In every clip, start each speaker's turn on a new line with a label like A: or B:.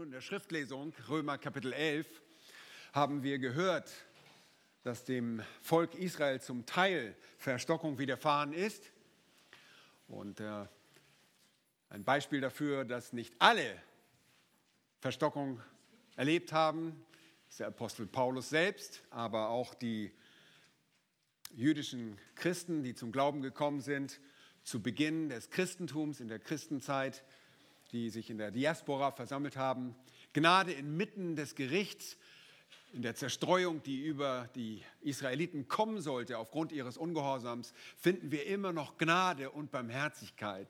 A: In der Schriftlesung Römer Kapitel 11 haben wir gehört, dass dem Volk Israel zum Teil Verstockung widerfahren ist. Und äh, ein Beispiel dafür, dass nicht alle Verstockung erlebt haben, ist der Apostel Paulus selbst, aber auch die jüdischen Christen, die zum Glauben gekommen sind, zu Beginn des Christentums in der Christenzeit die sich in der Diaspora versammelt haben. Gnade inmitten des Gerichts, in der Zerstreuung, die über die Israeliten kommen sollte aufgrund ihres Ungehorsams, finden wir immer noch Gnade und Barmherzigkeit.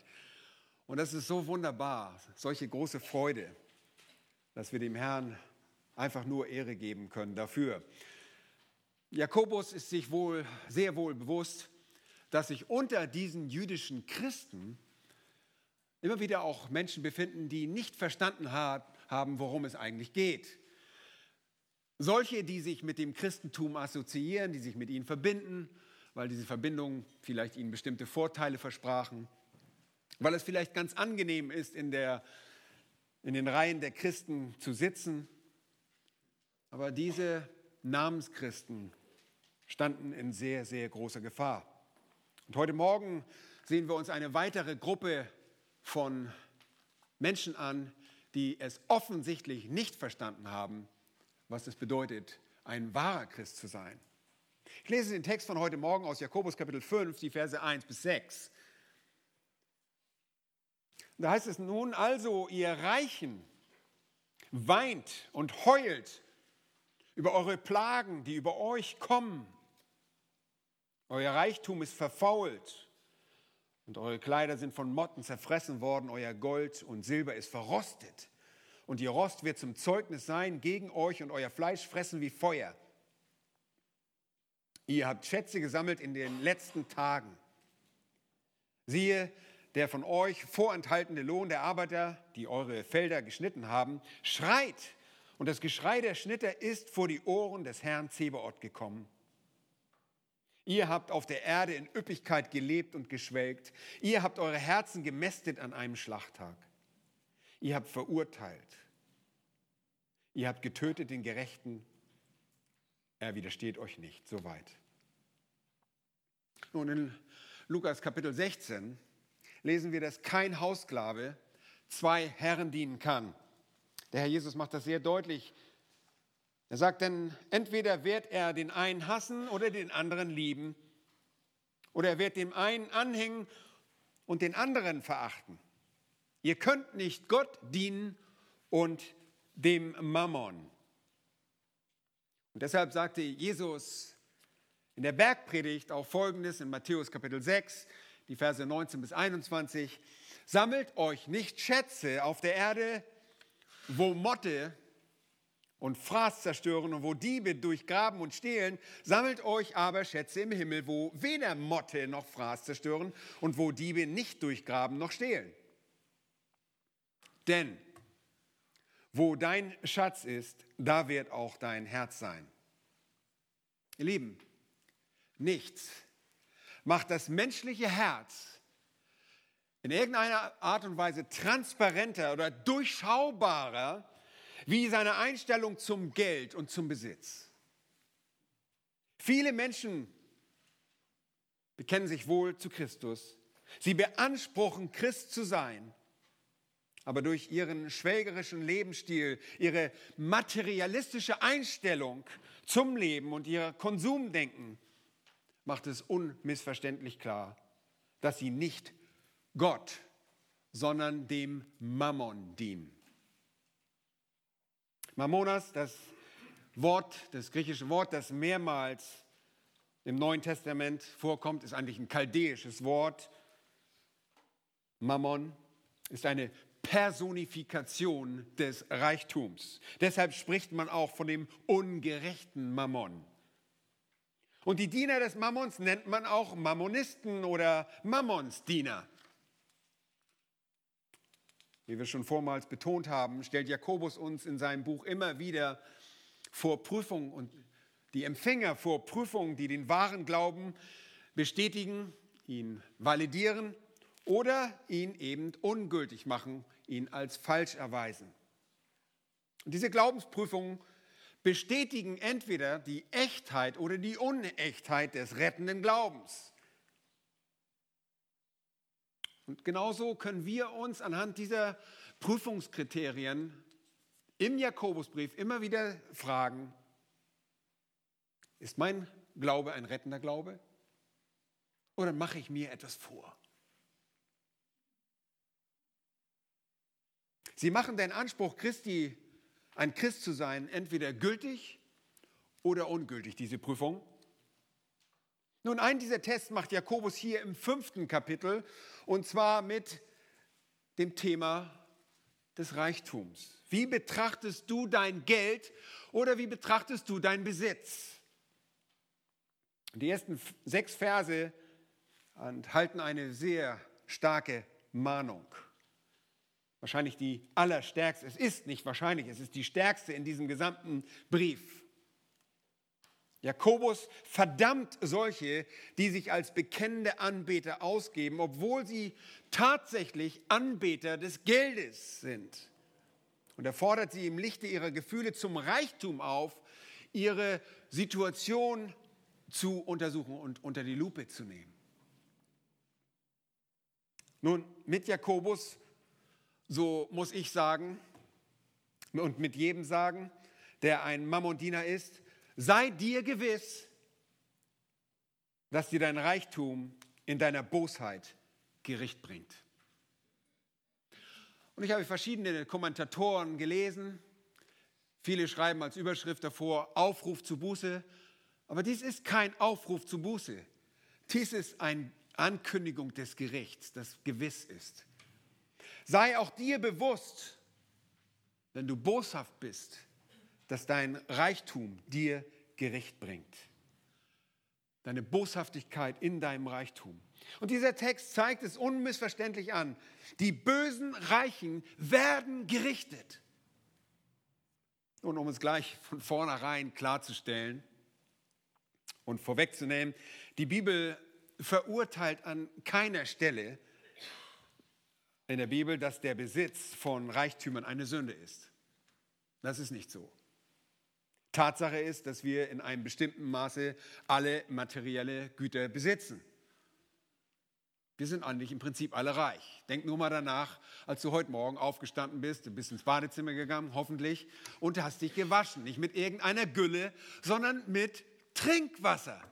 A: Und das ist so wunderbar, solche große Freude, dass wir dem Herrn einfach nur Ehre geben können dafür. Jakobus ist sich wohl sehr wohl bewusst, dass sich unter diesen jüdischen Christen immer wieder auch Menschen befinden, die nicht verstanden haben, worum es eigentlich geht. Solche, die sich mit dem Christentum assoziieren, die sich mit ihnen verbinden, weil diese Verbindungen vielleicht ihnen bestimmte Vorteile versprachen, weil es vielleicht ganz angenehm ist, in, der, in den Reihen der Christen zu sitzen. Aber diese Namenschristen standen in sehr, sehr großer Gefahr. Und heute Morgen sehen wir uns eine weitere Gruppe von Menschen an, die es offensichtlich nicht verstanden haben, was es bedeutet, ein wahrer Christ zu sein. Ich lese den Text von heute Morgen aus Jakobus Kapitel 5, die Verse 1 bis 6. Da heißt es nun also, ihr Reichen, weint und heult über eure Plagen, die über euch kommen. Euer Reichtum ist verfault und eure Kleider sind von Motten zerfressen worden, euer Gold und Silber ist verrostet. Und ihr Rost wird zum Zeugnis sein gegen euch und euer Fleisch fressen wie Feuer. Ihr habt Schätze gesammelt in den letzten Tagen. Siehe, der von euch vorenthaltene Lohn der Arbeiter, die eure Felder geschnitten haben, schreit. Und das Geschrei der Schnitter ist vor die Ohren des Herrn Zebaoth gekommen. Ihr habt auf der Erde in Üppigkeit gelebt und geschwelgt. Ihr habt eure Herzen gemästet an einem Schlachttag. Ihr habt verurteilt. Ihr habt getötet den Gerechten. Er widersteht euch nicht. Soweit. Nun, in Lukas Kapitel 16 lesen wir, dass kein Haussklave zwei Herren dienen kann. Der Herr Jesus macht das sehr deutlich er sagt dann, entweder wird er den einen hassen oder den anderen lieben. Oder er wird dem einen anhängen und den anderen verachten. Ihr könnt nicht Gott dienen und dem Mammon. Und deshalb sagte Jesus in der Bergpredigt auch Folgendes in Matthäus Kapitel 6, die Verse 19 bis 21. Sammelt euch nicht Schätze auf der Erde, wo Motte und Fraß zerstören und wo Diebe durchgraben und stehlen, sammelt euch aber Schätze im Himmel, wo weder Motte noch Fraß zerstören und wo Diebe nicht durchgraben noch stehlen. Denn wo dein Schatz ist, da wird auch dein Herz sein. Ihr Lieben, nichts macht das menschliche Herz in irgendeiner Art und Weise transparenter oder durchschaubarer wie seine Einstellung zum Geld und zum Besitz. Viele Menschen bekennen sich wohl zu Christus. Sie beanspruchen, Christ zu sein. Aber durch ihren schwelgerischen Lebensstil, ihre materialistische Einstellung zum Leben und ihr Konsumdenken macht es unmissverständlich klar, dass sie nicht Gott, sondern dem Mammon dienen. Mammonas, das Wort, das griechische Wort, das mehrmals im Neuen Testament vorkommt, ist eigentlich ein chaldäisches Wort. Mammon ist eine Personifikation des Reichtums. Deshalb spricht man auch von dem ungerechten Mammon. Und die Diener des Mammons nennt man auch Mammonisten oder Mammonsdiener. Wie wir schon vormals betont haben, stellt Jakobus uns in seinem Buch immer wieder vor Prüfungen und die Empfänger vor Prüfungen, die den wahren Glauben bestätigen, ihn validieren oder ihn eben ungültig machen, ihn als falsch erweisen. Und diese Glaubensprüfungen bestätigen entweder die Echtheit oder die Unechtheit des rettenden Glaubens. Und genauso können wir uns anhand dieser Prüfungskriterien im Jakobusbrief immer wieder fragen, ist mein Glaube ein rettender Glaube oder mache ich mir etwas vor? Sie machen den Anspruch Christi, ein Christ zu sein, entweder gültig oder ungültig, diese Prüfung. Nun, einen dieser Tests macht Jakobus hier im fünften Kapitel und zwar mit dem Thema des Reichtums. Wie betrachtest du dein Geld oder wie betrachtest du deinen Besitz? Die ersten sechs Verse enthalten eine sehr starke Mahnung. Wahrscheinlich die allerstärkste. Es ist nicht wahrscheinlich, es ist die stärkste in diesem gesamten Brief. Jakobus verdammt solche, die sich als bekennende Anbeter ausgeben, obwohl sie tatsächlich Anbeter des Geldes sind. Und er fordert sie im Lichte ihrer Gefühle zum Reichtum auf, ihre Situation zu untersuchen und unter die Lupe zu nehmen. Nun, mit Jakobus, so muss ich sagen und mit jedem sagen, der ein Mammondiener ist, sei dir gewiss, dass dir dein Reichtum in deiner Bosheit Gericht bringt. Und ich habe verschiedene Kommentatoren gelesen. Viele schreiben als Überschrift davor Aufruf zu Buße. Aber dies ist kein Aufruf zu Buße. Dies ist eine Ankündigung des Gerichts, das gewiss ist. Sei auch dir bewusst, wenn du boshaft bist, dass dein Reichtum dir Gericht bringt. Deine Boshaftigkeit in deinem Reichtum. Und dieser Text zeigt es unmissverständlich an. Die bösen Reichen werden gerichtet. Und um es gleich von vornherein klarzustellen und vorwegzunehmen, die Bibel verurteilt an keiner Stelle in der Bibel, dass der Besitz von Reichtümern eine Sünde ist. Das ist nicht so. Tatsache ist, dass wir in einem bestimmten Maße alle materielle Güter besitzen. Wir sind eigentlich im Prinzip alle reich. Denk nur mal danach, als du heute Morgen aufgestanden bist, du bist ins Badezimmer gegangen, hoffentlich, und hast dich gewaschen. Nicht mit irgendeiner Gülle, sondern mit Trinkwasser.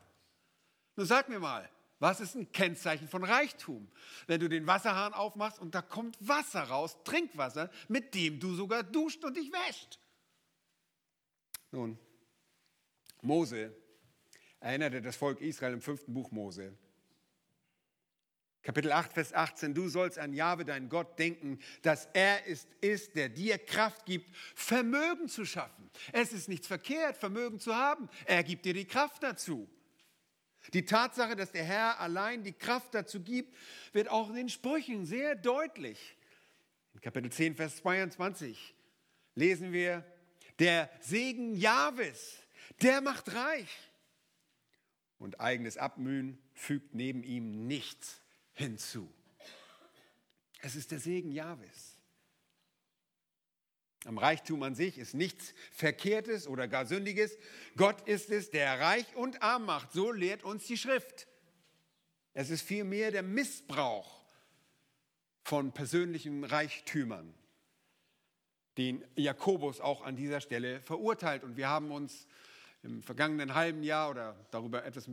A: Nun sag mir mal, was ist ein Kennzeichen von Reichtum? Wenn du den Wasserhahn aufmachst und da kommt Wasser raus, Trinkwasser, mit dem du sogar duscht und dich wäscht. Nun, Mose erinnerte das Volk Israel im fünften Buch Mose. Kapitel 8, Vers 18, du sollst an Jahwe, deinen Gott, denken, dass er ist, ist, der dir Kraft gibt, Vermögen zu schaffen. Es ist nichts verkehrt, Vermögen zu haben. Er gibt dir die Kraft dazu. Die Tatsache, dass der Herr allein die Kraft dazu gibt, wird auch in den Sprüchen sehr deutlich. In Kapitel 10, Vers 22 lesen wir, der Segen Jahwes, der macht reich. Und eigenes Abmühen fügt neben ihm nichts hinzu. Es ist der Segen Jahwes. Am Reichtum an sich ist nichts Verkehrtes oder gar Sündiges. Gott ist es, der reich und arm macht. So lehrt uns die Schrift. Es ist vielmehr der Missbrauch von persönlichen Reichtümern den Jakobus auch an dieser Stelle verurteilt. Und wir haben uns im vergangenen halben Jahr oder darüber etwas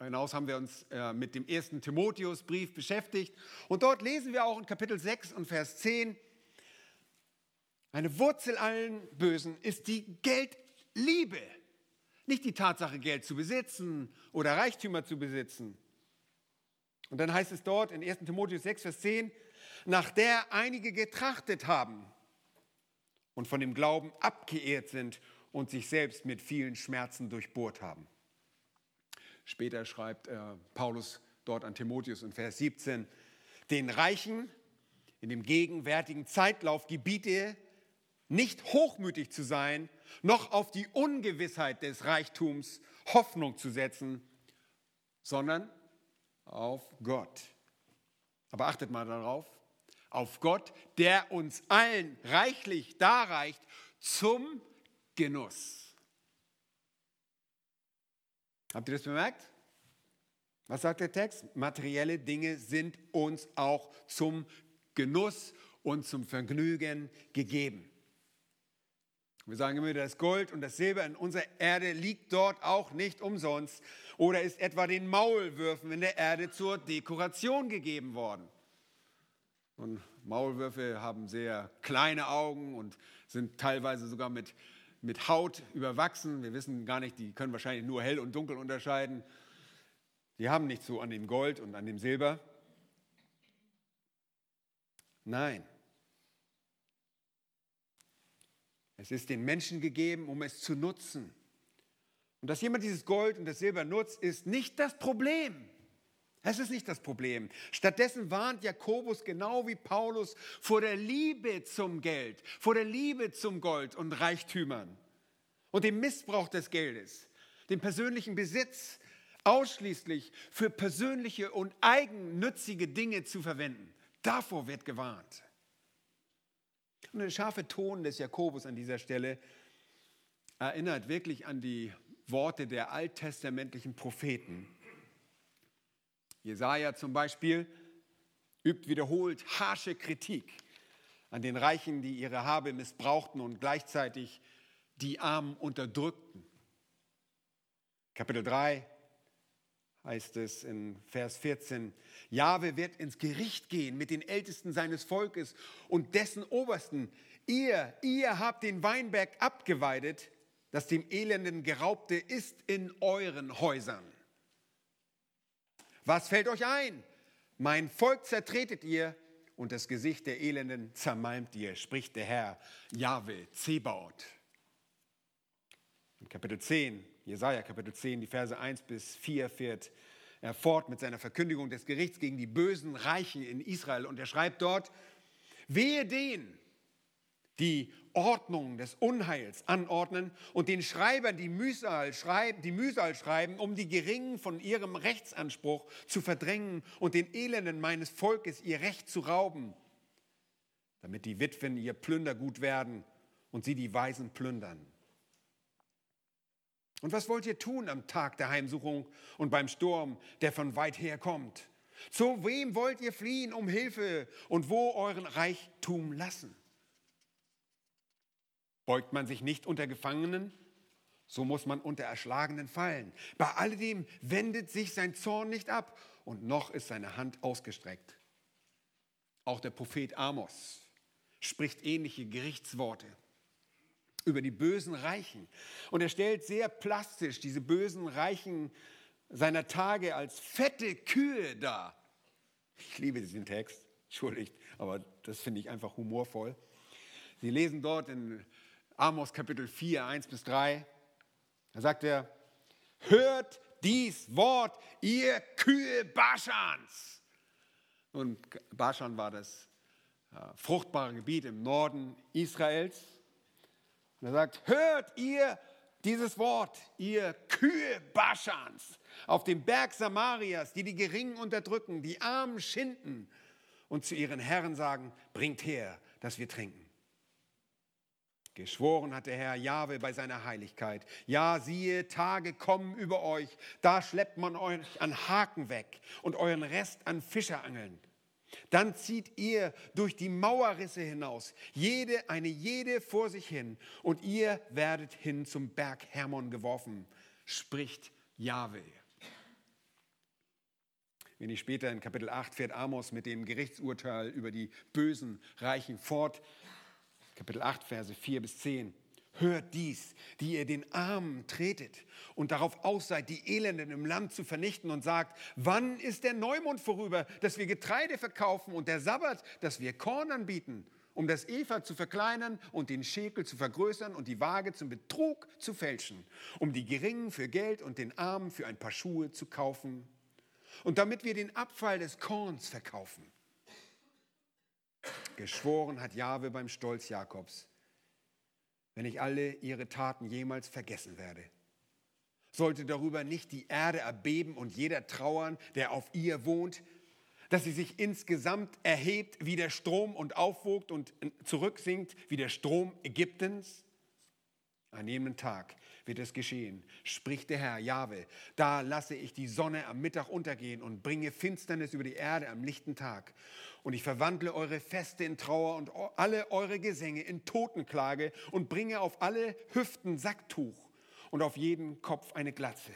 A: hinaus haben wir uns äh, mit dem ersten Timotheusbrief beschäftigt. Und dort lesen wir auch in Kapitel 6 und Vers 10, eine Wurzel allen Bösen ist die Geldliebe. Nicht die Tatsache, Geld zu besitzen oder Reichtümer zu besitzen. Und dann heißt es dort in 1 Timotheus 6, Vers 10, nach der einige getrachtet haben und von dem Glauben abgeehrt sind und sich selbst mit vielen Schmerzen durchbohrt haben. Später schreibt äh, Paulus dort an Timotheus in Vers 17, den Reichen in dem gegenwärtigen Zeitlauf gebiete, nicht hochmütig zu sein, noch auf die Ungewissheit des Reichtums Hoffnung zu setzen, sondern auf Gott. Aber achtet mal darauf, auf Gott, der uns allen reichlich darreicht zum Genuss. Habt ihr das bemerkt? Was sagt der Text? Materielle Dinge sind uns auch zum Genuss und zum Vergnügen gegeben. Wir sagen immer, das Gold und das Silber in unserer Erde liegt dort auch nicht umsonst oder ist etwa den Maulwürfen in der Erde zur Dekoration gegeben worden. Und Maulwürfe haben sehr kleine Augen und sind teilweise sogar mit, mit Haut überwachsen. Wir wissen gar nicht, die können wahrscheinlich nur hell und dunkel unterscheiden. Die haben nicht so an dem Gold und an dem Silber. Nein. Es ist den Menschen gegeben, um es zu nutzen. Und dass jemand dieses Gold und das Silber nutzt, ist nicht das Problem. Es ist nicht das Problem. Stattdessen warnt Jakobus genau wie Paulus vor der Liebe zum Geld, vor der Liebe zum Gold und Reichtümern und dem Missbrauch des Geldes, dem persönlichen Besitz ausschließlich für persönliche und eigennützige Dinge zu verwenden. Davor wird gewarnt. Und der scharfe Ton des Jakobus an dieser Stelle erinnert wirklich an die Worte der alttestamentlichen Propheten. Jesaja zum Beispiel übt wiederholt harsche Kritik an den Reichen, die ihre Habe missbrauchten und gleichzeitig die Armen unterdrückten. Kapitel 3 heißt es in Vers 14, Jahwe wird ins Gericht gehen mit den Ältesten seines Volkes und dessen Obersten. Ihr, ihr habt den Weinberg abgeweidet, das dem Elenden geraubte ist in euren Häusern. Was fällt euch ein? Mein Volk zertretet ihr und das Gesicht der Elenden zermalmt ihr, spricht der Herr, Jahwe, Zebaut. In Kapitel 10 Jesaja Kapitel 10, die Verse 1 bis 4 fährt er fort mit seiner Verkündigung des Gerichts gegen die bösen Reichen in Israel. Und er schreibt dort, wehe denen, die Ordnung des Unheils anordnen und den Schreibern, die Mühsal schreiben, die Mühsal schreiben, um die Geringen von ihrem Rechtsanspruch zu verdrängen und den Elenden meines Volkes ihr Recht zu rauben, damit die Witwen ihr Plündergut werden und sie die Weisen plündern. Und was wollt ihr tun am Tag der Heimsuchung und beim Sturm, der von weit her kommt? Zu wem wollt ihr fliehen um Hilfe und wo euren Reichtum lassen? Beugt man sich nicht unter Gefangenen, so muss man unter Erschlagenen fallen. Bei alledem wendet sich sein Zorn nicht ab und noch ist seine Hand ausgestreckt. Auch der Prophet Amos spricht ähnliche Gerichtsworte über die bösen Reichen. Und er stellt sehr plastisch diese bösen Reichen seiner Tage als fette Kühe dar. Ich liebe diesen Text, entschuldigt, aber das finde ich einfach humorvoll. Sie lesen dort in Amos Kapitel 4, 1 bis 3. Da sagt er, hört dies Wort, ihr Kühe Baschans. Und Baschan war das äh, fruchtbare Gebiet im Norden Israels. Und er sagt, hört ihr dieses Wort, ihr Kühe Baschans, auf dem Berg Samarias, die die Geringen unterdrücken, die Armen schinden und zu ihren Herren sagen, bringt her, dass wir trinken. Geschworen hat der Herr Jahwe bei seiner Heiligkeit. Ja, siehe, Tage kommen über euch, da schleppt man euch an Haken weg und euren Rest an Fischerangeln. Dann zieht ihr durch die Mauerrisse hinaus, jede, eine jede vor sich hin, und ihr werdet hin zum Berg Hermon geworfen, spricht Jahwe. Wenig später in Kapitel 8 fährt Amos mit dem Gerichtsurteil über die bösen Reichen fort. Kapitel 8, Verse 4 bis 10. Hört dies, die ihr den Armen tretet und darauf aus seid, die Elenden im Land zu vernichten und sagt, wann ist der Neumond vorüber, dass wir Getreide verkaufen und der Sabbat, dass wir Korn anbieten, um das Eva zu verkleinern und den Schekel zu vergrößern und die Waage zum Betrug zu fälschen, um die Geringen für Geld und den Armen für ein paar Schuhe zu kaufen und damit wir den Abfall des Korns verkaufen. Geschworen hat Jahwe beim Stolz Jakobs, wenn ich alle ihre Taten jemals vergessen werde. Sollte darüber nicht die Erde erbeben und jeder trauern, der auf ihr wohnt, dass sie sich insgesamt erhebt wie der Strom und aufwogt und zurücksinkt wie der Strom Ägyptens? An jenem Tag wird es geschehen, spricht der Herr Jahwe. Da lasse ich die Sonne am Mittag untergehen und bringe Finsternis über die Erde am lichten Tag. Und ich verwandle eure Feste in Trauer und alle eure Gesänge in Totenklage und bringe auf alle Hüften Sacktuch und auf jeden Kopf eine Glatze.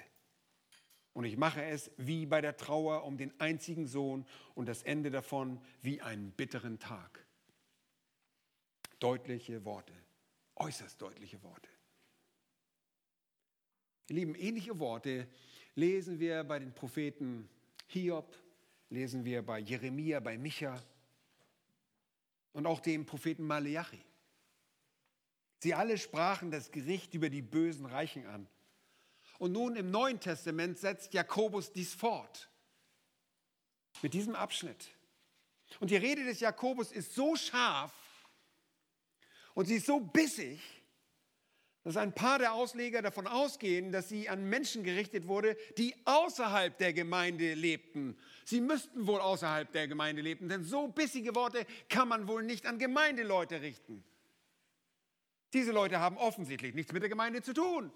A: Und ich mache es wie bei der Trauer um den einzigen Sohn und das Ende davon wie einen bitteren Tag. Deutliche Worte, äußerst deutliche Worte. Ihr Lieben, ähnliche Worte lesen wir bei den Propheten Hiob, lesen wir bei Jeremia, bei Micha und auch dem Propheten Maleachi. Sie alle sprachen das Gericht über die bösen Reichen an. Und nun im Neuen Testament setzt Jakobus dies fort mit diesem Abschnitt. Und die Rede des Jakobus ist so scharf und sie ist so bissig, dass ein paar der Ausleger davon ausgehen, dass sie an Menschen gerichtet wurde, die außerhalb der Gemeinde lebten. Sie müssten wohl außerhalb der Gemeinde leben, denn so bissige Worte kann man wohl nicht an Gemeindeleute richten. Diese Leute haben offensichtlich nichts mit der Gemeinde zu tun.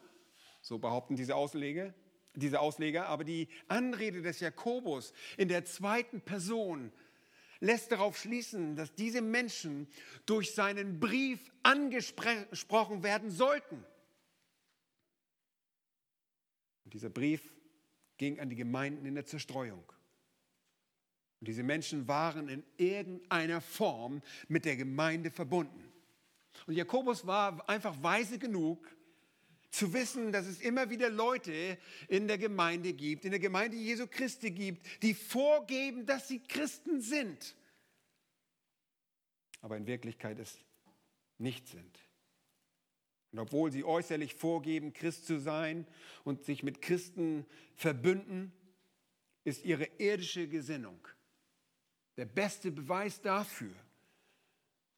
A: So behaupten diese Ausleger, diese Ausleger. Aber die Anrede des Jakobus in der zweiten Person lässt darauf schließen, dass diese Menschen durch seinen Brief angesprochen werden sollten. Und dieser Brief ging an die Gemeinden in der Zerstreuung. Und diese Menschen waren in irgendeiner Form mit der Gemeinde verbunden. Und Jakobus war einfach weise genug, zu wissen, dass es immer wieder Leute in der Gemeinde gibt, in der Gemeinde Jesu Christi gibt, die vorgeben, dass sie Christen sind, aber in Wirklichkeit es nicht sind. Und obwohl sie äußerlich vorgeben, Christ zu sein und sich mit Christen verbünden, ist ihre irdische Gesinnung der beste Beweis dafür,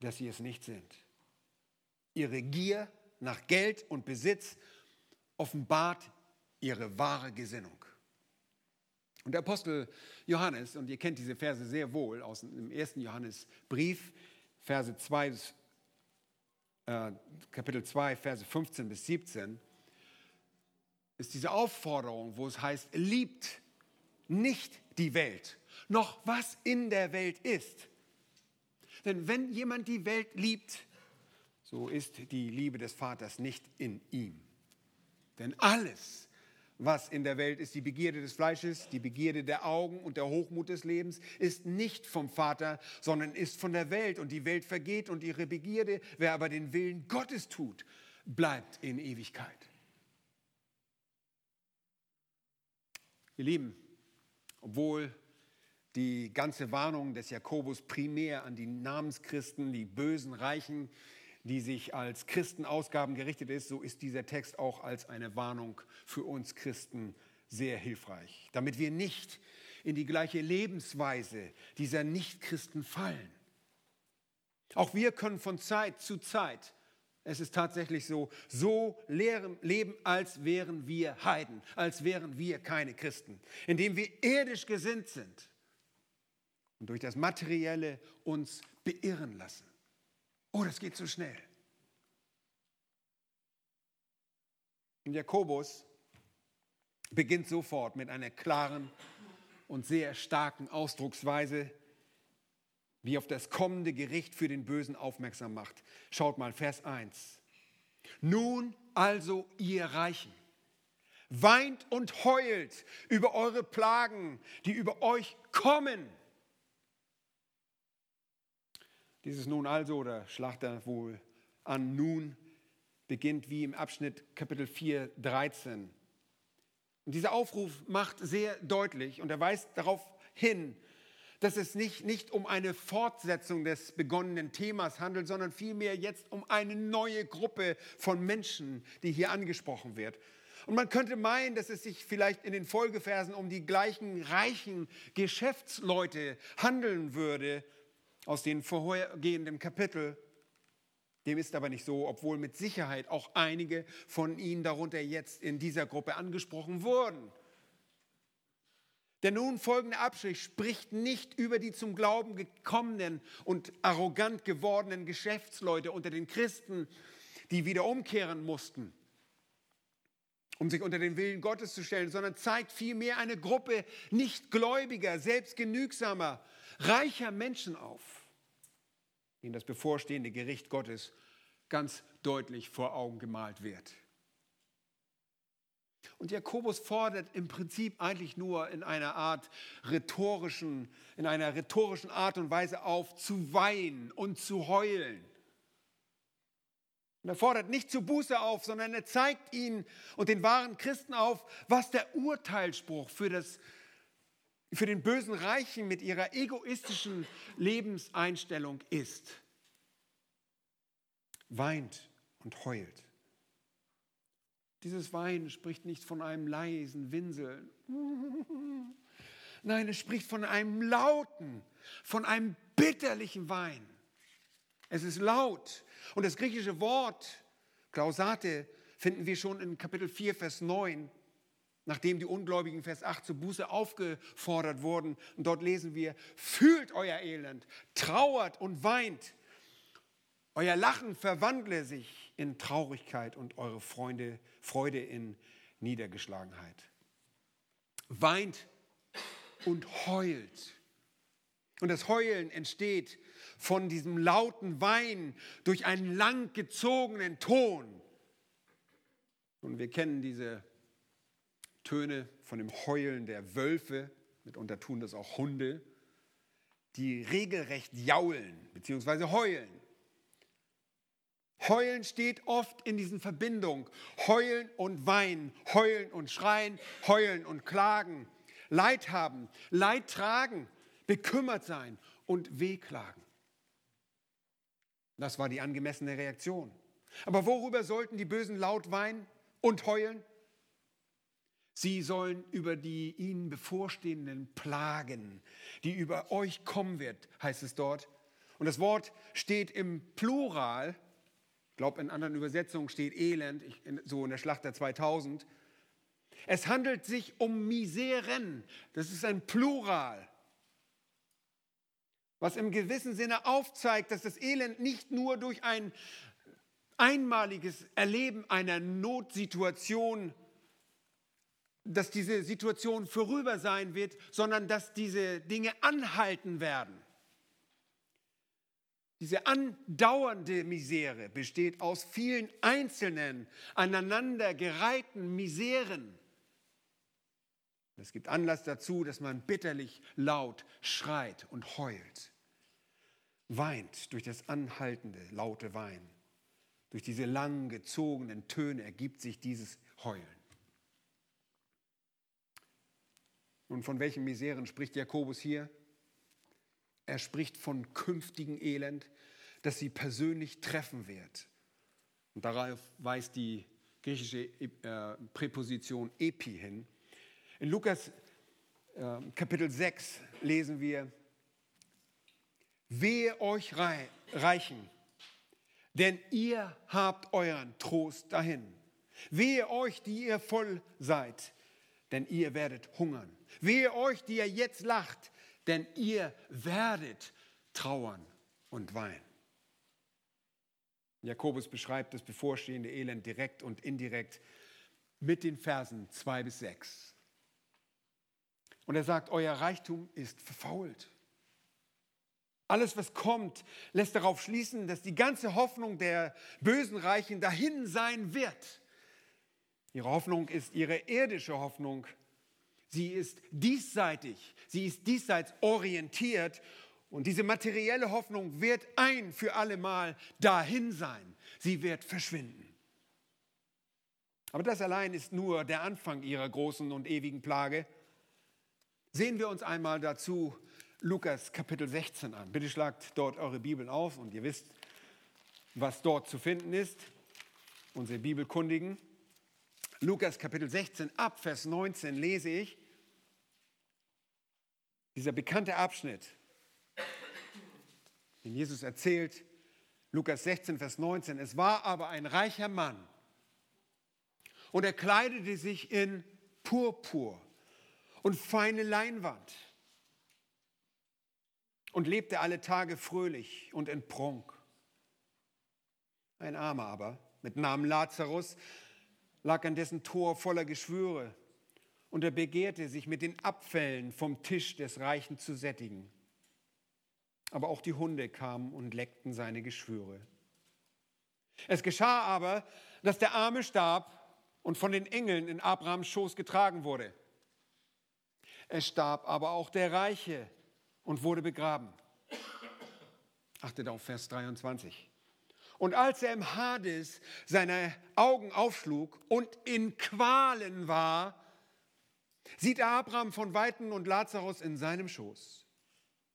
A: dass sie es nicht sind. Ihre Gier nach Geld und Besitz offenbart ihre wahre Gesinnung. Und der Apostel Johannes, und ihr kennt diese Verse sehr wohl aus dem ersten Johannesbrief, Verse 2, äh, Kapitel 2, Verse 15 bis 17, ist diese Aufforderung, wo es heißt, liebt nicht die Welt, noch was in der Welt ist. Denn wenn jemand die Welt liebt, so ist die Liebe des Vaters nicht in ihm. Denn alles, was in der Welt ist, die Begierde des Fleisches, die Begierde der Augen und der Hochmut des Lebens, ist nicht vom Vater, sondern ist von der Welt. Und die Welt vergeht und ihre Begierde. Wer aber den Willen Gottes tut, bleibt in Ewigkeit. Ihr Lieben, obwohl die ganze Warnung des Jakobus primär an die Namenschristen, die bösen Reichen, die sich als Christenausgaben gerichtet ist, so ist dieser Text auch als eine Warnung für uns Christen sehr hilfreich, damit wir nicht in die gleiche Lebensweise dieser Nichtchristen fallen. Auch wir können von Zeit zu Zeit, es ist tatsächlich so, so leben, als wären wir Heiden, als wären wir keine Christen, indem wir irdisch gesinnt sind und durch das Materielle uns beirren lassen. Oh, das geht zu schnell. Und Jakobus beginnt sofort mit einer klaren und sehr starken Ausdrucksweise, wie auf das kommende Gericht für den Bösen aufmerksam macht. Schaut mal, Vers 1. Nun also ihr Reichen, weint und heult über eure Plagen, die über euch kommen. Dieses Nun also oder Schlachter wohl an Nun beginnt wie im Abschnitt Kapitel 4, 13. Und dieser Aufruf macht sehr deutlich und er weist darauf hin, dass es nicht, nicht um eine Fortsetzung des begonnenen Themas handelt, sondern vielmehr jetzt um eine neue Gruppe von Menschen, die hier angesprochen wird. Und man könnte meinen, dass es sich vielleicht in den Folgeversen um die gleichen reichen Geschäftsleute handeln würde, aus den vorhergehenden Kapitel. Dem ist aber nicht so, obwohl mit Sicherheit auch einige von ihnen darunter jetzt in dieser Gruppe angesprochen wurden. Der nun folgende Abschnitt spricht nicht über die zum Glauben gekommenen und arrogant gewordenen Geschäftsleute unter den Christen, die wieder umkehren mussten, um sich unter den Willen Gottes zu stellen, sondern zeigt vielmehr eine Gruppe nicht gläubiger, selbstgenügsamer, reicher Menschen auf, denen das bevorstehende Gericht Gottes ganz deutlich vor Augen gemalt wird. Und Jakobus fordert im Prinzip eigentlich nur in einer Art rhetorischen, in einer rhetorischen Art und Weise auf, zu weinen und zu heulen. Und er fordert nicht zu Buße auf, sondern er zeigt ihnen und den wahren Christen auf, was der Urteilsspruch für, das, für den bösen Reichen mit ihrer egoistischen Lebenseinstellung ist. Weint und heult. Dieses Weinen spricht nicht von einem leisen Winseln. Nein, es spricht von einem lauten, von einem bitterlichen Wein. Es ist laut. Und das griechische Wort Klausate finden wir schon in Kapitel 4, Vers 9, nachdem die Ungläubigen Vers 8 zur Buße aufgefordert wurden. Und dort lesen wir, fühlt euer Elend, trauert und weint. Euer Lachen verwandle sich in Traurigkeit und eure Freunde, Freude in Niedergeschlagenheit. Weint und heult. Und das Heulen entsteht von diesem lauten Wein durch einen langgezogenen Ton. Und wir kennen diese Töne von dem Heulen der Wölfe, mitunter tun das auch Hunde, die regelrecht jaulen bzw. heulen. Heulen steht oft in diesen Verbindungen. Heulen und weinen, heulen und schreien, heulen und klagen, Leid haben, Leid tragen, bekümmert sein und wehklagen. Das war die angemessene Reaktion. Aber worüber sollten die Bösen laut weinen und heulen? Sie sollen über die ihnen bevorstehenden Plagen, die über euch kommen wird, heißt es dort. Und das Wort steht im Plural. Ich glaube, in anderen Übersetzungen steht Elend, so in der Schlacht der 2000. Es handelt sich um Miseren. Das ist ein Plural was im gewissen Sinne aufzeigt, dass das Elend nicht nur durch ein einmaliges Erleben einer Notsituation, dass diese Situation vorüber sein wird, sondern dass diese Dinge anhalten werden. Diese andauernde Misere besteht aus vielen einzelnen, aneinandergereihten Miseren. Es gibt Anlass dazu, dass man bitterlich laut schreit und heult weint durch das anhaltende, laute Weinen. Durch diese lang gezogenen Töne ergibt sich dieses Heulen. Und von welchen Miseren spricht Jakobus hier? Er spricht von künftigen Elend, das sie persönlich treffen wird. Und darauf weist die griechische äh, Präposition epi hin. In Lukas äh, Kapitel 6 lesen wir, Wehe euch Reichen, denn ihr habt euren Trost dahin. Wehe euch, die ihr voll seid, denn ihr werdet hungern. Wehe euch, die ihr jetzt lacht, denn ihr werdet trauern und weinen. Jakobus beschreibt das bevorstehende Elend direkt und indirekt mit den Versen 2 bis 6. Und er sagt, euer Reichtum ist verfault. Alles, was kommt, lässt darauf schließen, dass die ganze Hoffnung der bösen Reichen dahin sein wird. Ihre Hoffnung ist ihre irdische Hoffnung. Sie ist diesseitig, sie ist diesseits orientiert und diese materielle Hoffnung wird ein für alle Mal dahin sein. Sie wird verschwinden. Aber das allein ist nur der Anfang ihrer großen und ewigen Plage. Sehen wir uns einmal dazu Lukas Kapitel 16 an. Bitte schlagt dort eure Bibeln auf und ihr wisst, was dort zu finden ist. Unsere Bibelkundigen. Lukas Kapitel 16 ab Vers 19 lese ich. Dieser bekannte Abschnitt, den Jesus erzählt, Lukas 16, Vers 19. Es war aber ein reicher Mann und er kleidete sich in Purpur und feine Leinwand und lebte alle Tage fröhlich und in Prunk. Ein Armer aber mit Namen Lazarus lag an dessen Tor voller Geschwüre und er begehrte, sich mit den Abfällen vom Tisch des Reichen zu sättigen. Aber auch die Hunde kamen und leckten seine Geschwüre. Es geschah aber, dass der Arme starb und von den Engeln in Abrahams Schoß getragen wurde. Es starb aber auch der Reiche und wurde begraben. Achtet auf Vers 23. Und als er im Hades seine Augen aufschlug und in Qualen war, sieht er Abraham von Weitem und Lazarus in seinem Schoß.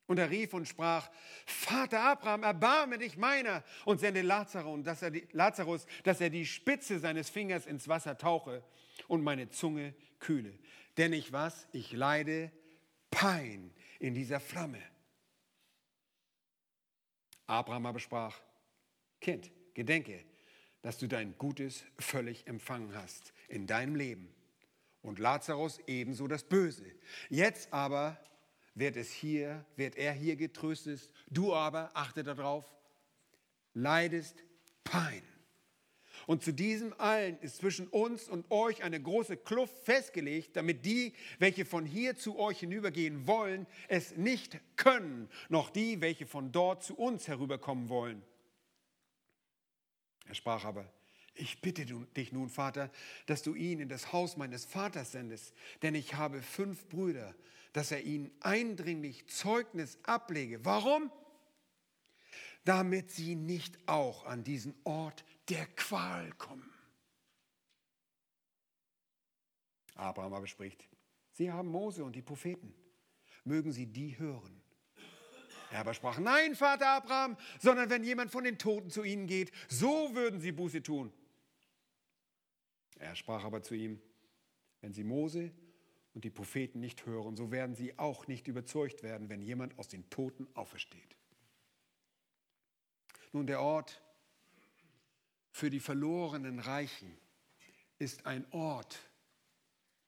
A: Und er rief und sprach, Vater Abraham, erbarme dich meiner und sende Lazarus, dass er die, Lazarus, dass er die Spitze seines Fingers ins Wasser tauche und meine Zunge kühle. Denn ich was? Ich leide Pein in dieser Flamme. Abraham aber sprach, Kind, gedenke, dass du dein Gutes völlig empfangen hast in deinem Leben und Lazarus ebenso das Böse. Jetzt aber wird es hier, wird er hier getröstet. Du aber, achte darauf, leidest Pein. Und zu diesem allen ist zwischen uns und euch eine große Kluft festgelegt, damit die, welche von hier zu euch hinübergehen wollen, es nicht können, noch die, welche von dort zu uns herüberkommen wollen. Er sprach aber, ich bitte dich nun, Vater, dass du ihn in das Haus meines Vaters sendest, denn ich habe fünf Brüder, dass er ihnen eindringlich Zeugnis ablege. Warum? Damit sie nicht auch an diesen Ort der Qual kommen. Abraham aber spricht, sie haben Mose und die Propheten. Mögen sie die hören. Er aber sprach, nein, Vater Abraham, sondern wenn jemand von den Toten zu ihnen geht, so würden sie Buße tun. Er sprach aber zu ihm, wenn sie Mose und die Propheten nicht hören, so werden sie auch nicht überzeugt werden, wenn jemand aus den Toten aufersteht. Nun, der Ort für die verlorenen Reichen ist ein Ort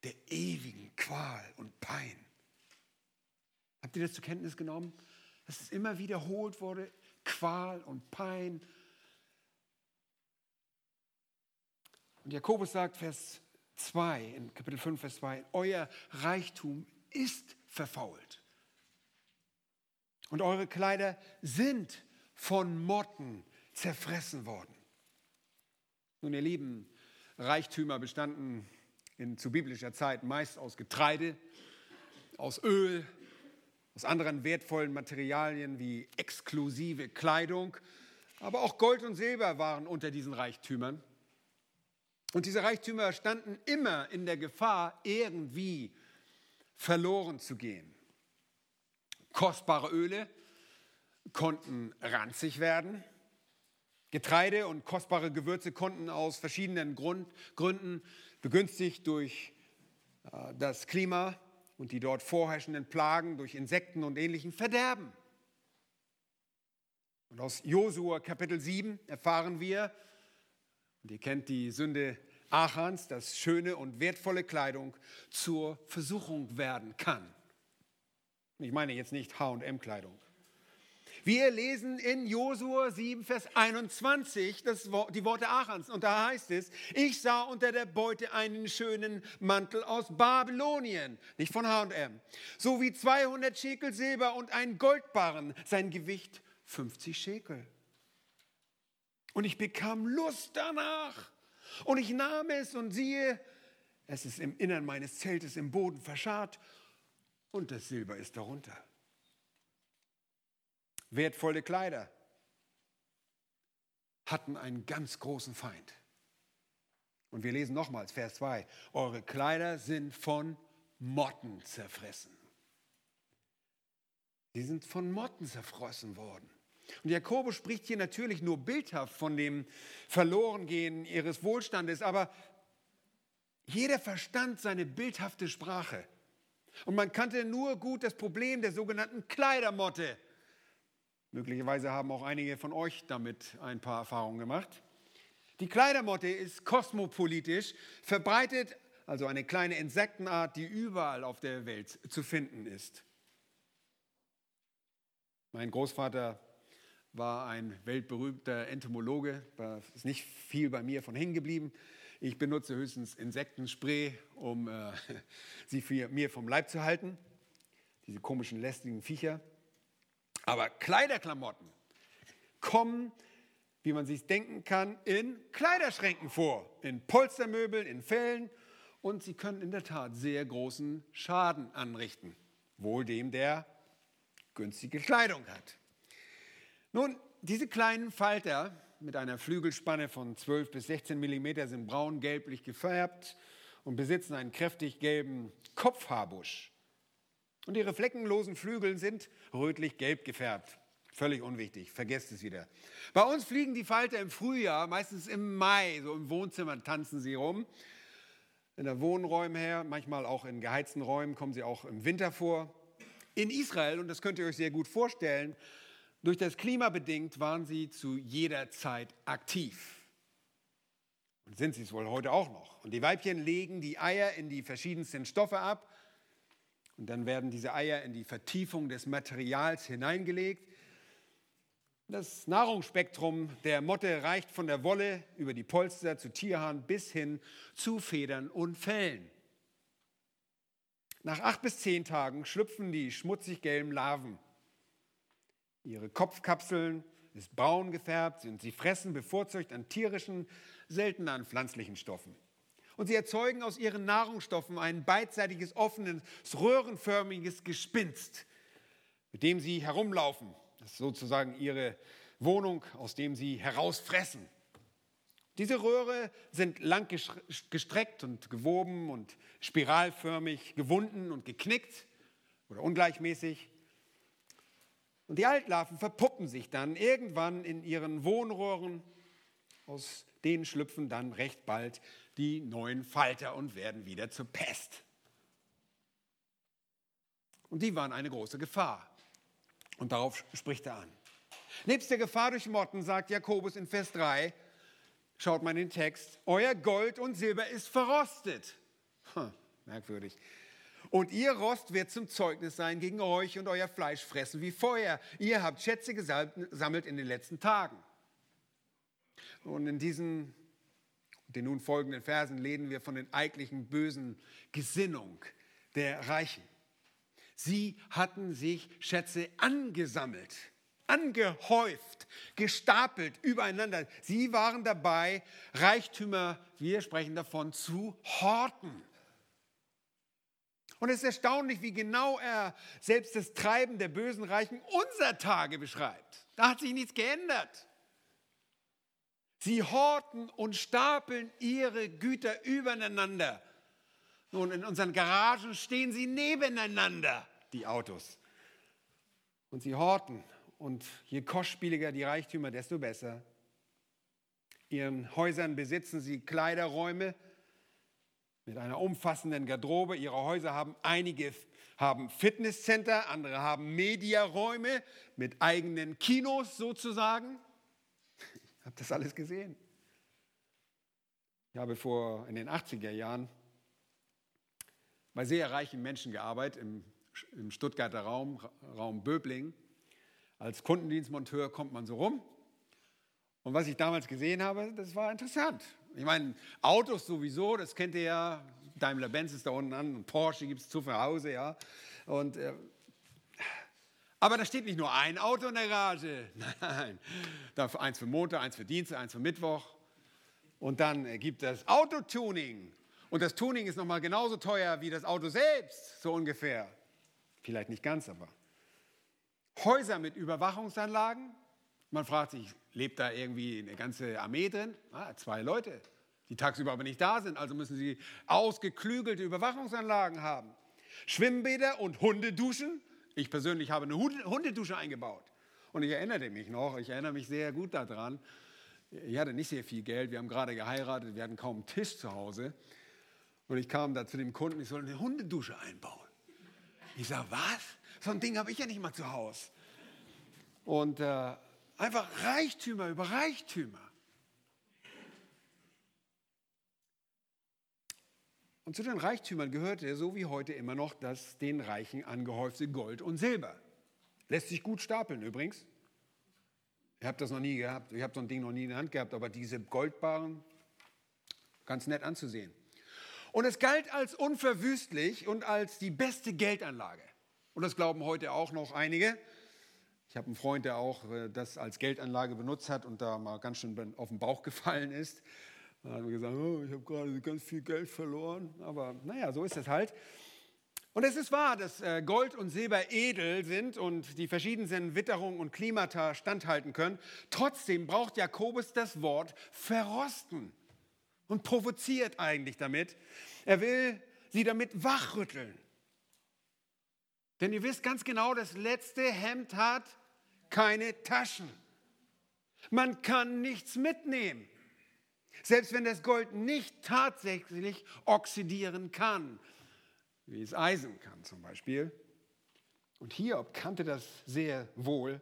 A: der ewigen Qual und Pein. Habt ihr das zur Kenntnis genommen? Dass es immer wiederholt wurde, Qual und Pein. Und Jakobus sagt, Vers 2, in Kapitel 5, Vers 2, euer Reichtum ist verfault. Und eure Kleider sind von Motten zerfressen worden. Nun, ihr Lieben, Reichtümer bestanden in, zu biblischer Zeit meist aus Getreide, aus Öl, aus anderen wertvollen Materialien wie exklusive Kleidung, aber auch Gold und Silber waren unter diesen Reichtümern. Und diese Reichtümer standen immer in der Gefahr, irgendwie verloren zu gehen. Kostbare Öle konnten ranzig werden. Getreide und kostbare Gewürze konnten aus verschiedenen Grund, Gründen, begünstigt durch äh, das Klima und die dort vorherrschenden Plagen, durch Insekten und ähnlichen, verderben. Und aus Josua Kapitel 7 erfahren wir, und ihr kennt die Sünde Achans, dass schöne und wertvolle Kleidung zur Versuchung werden kann. Ich meine jetzt nicht HM-Kleidung. Wir lesen in Josua 7, Vers 21 das, die Worte Achans. Und da heißt es, ich sah unter der Beute einen schönen Mantel aus Babylonien, nicht von H&M, sowie 200 Schekel Silber und einen Goldbarren, sein Gewicht 50 Schekel. Und ich bekam Lust danach. Und ich nahm es und siehe, es ist im Innern meines Zeltes im Boden verscharrt und das Silber ist darunter. Wertvolle Kleider hatten einen ganz großen Feind. Und wir lesen nochmals Vers 2, eure Kleider sind von Motten zerfressen. Sie sind von Motten zerfressen worden. Und Jakobus spricht hier natürlich nur bildhaft von dem Verlorengehen ihres Wohlstandes, aber jeder verstand seine bildhafte Sprache. Und man kannte nur gut das Problem der sogenannten Kleidermotte. Möglicherweise haben auch einige von euch damit ein paar Erfahrungen gemacht. Die Kleidermotte ist kosmopolitisch, verbreitet, also eine kleine Insektenart, die überall auf der Welt zu finden ist. Mein Großvater war ein weltberühmter Entomologe, da ist nicht viel bei mir von hängen geblieben. Ich benutze höchstens Insektenspray, um äh, sie für mir vom Leib zu halten. Diese komischen, lästigen Viecher. Aber Kleiderklamotten kommen, wie man sich denken kann, in Kleiderschränken vor, in Polstermöbeln, in Fellen und sie können in der Tat sehr großen Schaden anrichten. Wohl dem, der günstige Kleidung hat. Nun, diese kleinen Falter mit einer Flügelspanne von 12 bis 16 mm sind braun-gelblich gefärbt und besitzen einen kräftig gelben Kopfhaarbusch. Und ihre fleckenlosen Flügel sind rötlich-gelb gefärbt. Völlig unwichtig, vergesst es wieder. Bei uns fliegen die Falter im Frühjahr, meistens im Mai, so im Wohnzimmer tanzen sie rum. In der Wohnräumen her, manchmal auch in geheizten Räumen kommen sie auch im Winter vor. In Israel, und das könnt ihr euch sehr gut vorstellen, durch das Klima bedingt waren sie zu jeder Zeit aktiv. Und sind sie es wohl heute auch noch. Und die Weibchen legen die Eier in die verschiedensten Stoffe ab. Und dann werden diese Eier in die Vertiefung des Materials hineingelegt. Das Nahrungsspektrum der Motte reicht von der Wolle über die Polster zu Tierhaaren bis hin zu Federn und Fellen. Nach acht bis zehn Tagen schlüpfen die schmutzig gelben Larven. Ihre Kopfkapseln ist braun gefärbt und sie fressen bevorzugt an tierischen, selten an pflanzlichen Stoffen. Und sie erzeugen aus ihren Nahrungsstoffen ein beidseitiges, offenes, röhrenförmiges Gespinst, mit dem sie herumlaufen. Das ist sozusagen ihre Wohnung, aus dem sie herausfressen. Diese Röhre sind lang gestreckt und gewoben und spiralförmig gewunden und geknickt oder ungleichmäßig. Und die Altlarven verpuppen sich dann irgendwann in ihren Wohnröhren. Aus denen schlüpfen dann recht bald die neuen Falter und werden wieder zur Pest. Und die waren eine große Gefahr. Und darauf spricht er an. Nebst der Gefahr durch Motten sagt Jakobus in Vers 3, Schaut mal in den Text. Euer Gold und Silber ist verrostet. Hm, merkwürdig. Und ihr Rost wird zum Zeugnis sein gegen euch und euer Fleisch fressen wie Feuer. Ihr habt Schätze gesammelt in den letzten Tagen. Und in diesen, den nun folgenden Versen lesen wir von den eigentlichen bösen Gesinnung der Reichen. Sie hatten sich Schätze angesammelt angehäuft, gestapelt übereinander. Sie waren dabei, Reichtümer, wir sprechen davon, zu horten. Und es ist erstaunlich, wie genau er selbst das Treiben der bösen Reichen unserer Tage beschreibt. Da hat sich nichts geändert. Sie horten und stapeln ihre Güter übereinander. Nun, in unseren Garagen stehen sie nebeneinander, die Autos. Und sie horten und je kostspieliger die Reichtümer, desto besser. Ihren Häusern besitzen sie Kleiderräume mit einer umfassenden Garderobe. Ihre Häuser haben einige haben Fitnesscenter, andere haben Mediaräume mit eigenen Kinos sozusagen. Ich habe das alles gesehen. Ich habe vor in den 80er Jahren bei sehr reichen Menschen gearbeitet im, im Stuttgarter Raum, Raum Böbling. Als Kundendienstmonteur kommt man so rum. Und was ich damals gesehen habe, das war interessant. Ich meine, Autos sowieso, das kennt ihr ja. Daimler-Benz ist da unten an und Porsche gibt es zu Hause, ja. Und, äh, aber da steht nicht nur ein Auto in der Garage. Nein, da eins für Montag, eins für Dienstag, eins für Mittwoch. Und dann gibt es Autotuning. Und das Tuning ist nochmal genauso teuer wie das Auto selbst, so ungefähr. Vielleicht nicht ganz, aber. Häuser mit Überwachungsanlagen. Man fragt sich, lebt da irgendwie eine ganze Armee drin? Ah, zwei Leute, die tagsüber aber nicht da sind, also müssen sie ausgeklügelte Überwachungsanlagen haben. Schwimmbäder und Hundeduschen. Ich persönlich habe eine Hundedusche eingebaut. Und ich erinnere mich noch, ich erinnere mich sehr gut daran. Ich hatte nicht sehr viel Geld, wir haben gerade geheiratet, wir hatten kaum einen Tisch zu Hause. Und ich kam da zu dem Kunden, ich soll eine Hundedusche einbauen. Ich sage, was? So ein Ding habe ich ja nicht mal zu Hause. Und äh, einfach Reichtümer über Reichtümer. Und zu den Reichtümern gehörte so wie heute immer noch das den Reichen angehäufte Gold und Silber. Lässt sich gut stapeln übrigens. Ich habe das noch nie gehabt. Ich habe so ein Ding noch nie in der Hand gehabt, aber diese Goldbarren, ganz nett anzusehen. Und es galt als unverwüstlich und als die beste Geldanlage. Und das glauben heute auch noch einige. Ich habe einen Freund, der auch äh, das als Geldanlage benutzt hat und da mal ganz schön auf den Bauch gefallen ist. Da hat er gesagt, oh, ich habe gerade ganz viel Geld verloren. Aber naja, so ist es halt. Und es ist wahr, dass äh, Gold und Silber edel sind und die verschiedensten Witterungen und Klimata standhalten können. Trotzdem braucht Jakobus das Wort verrosten und provoziert eigentlich damit. Er will sie damit wachrütteln. Denn ihr wisst ganz genau, das letzte Hemd hat keine Taschen. Man kann nichts mitnehmen. Selbst wenn das Gold nicht tatsächlich oxidieren kann, wie es Eisen kann zum Beispiel. Und Hiob kannte das sehr wohl.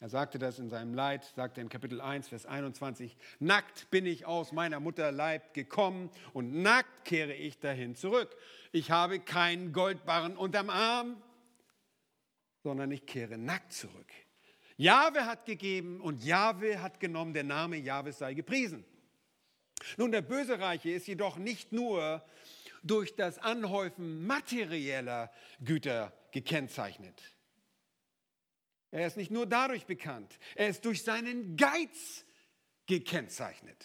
A: Er sagte das in seinem Leid, sagte in Kapitel 1, Vers 21, nackt bin ich aus meiner Mutter Leib gekommen und nackt kehre ich dahin zurück. Ich habe keinen Goldbarren unterm Arm, sondern ich kehre nackt zurück. Jahwe hat gegeben und Jahwe hat genommen, der Name Jahwe sei gepriesen. Nun, der Bösereiche ist jedoch nicht nur durch das Anhäufen materieller Güter gekennzeichnet. Er ist nicht nur dadurch bekannt, er ist durch seinen Geiz gekennzeichnet.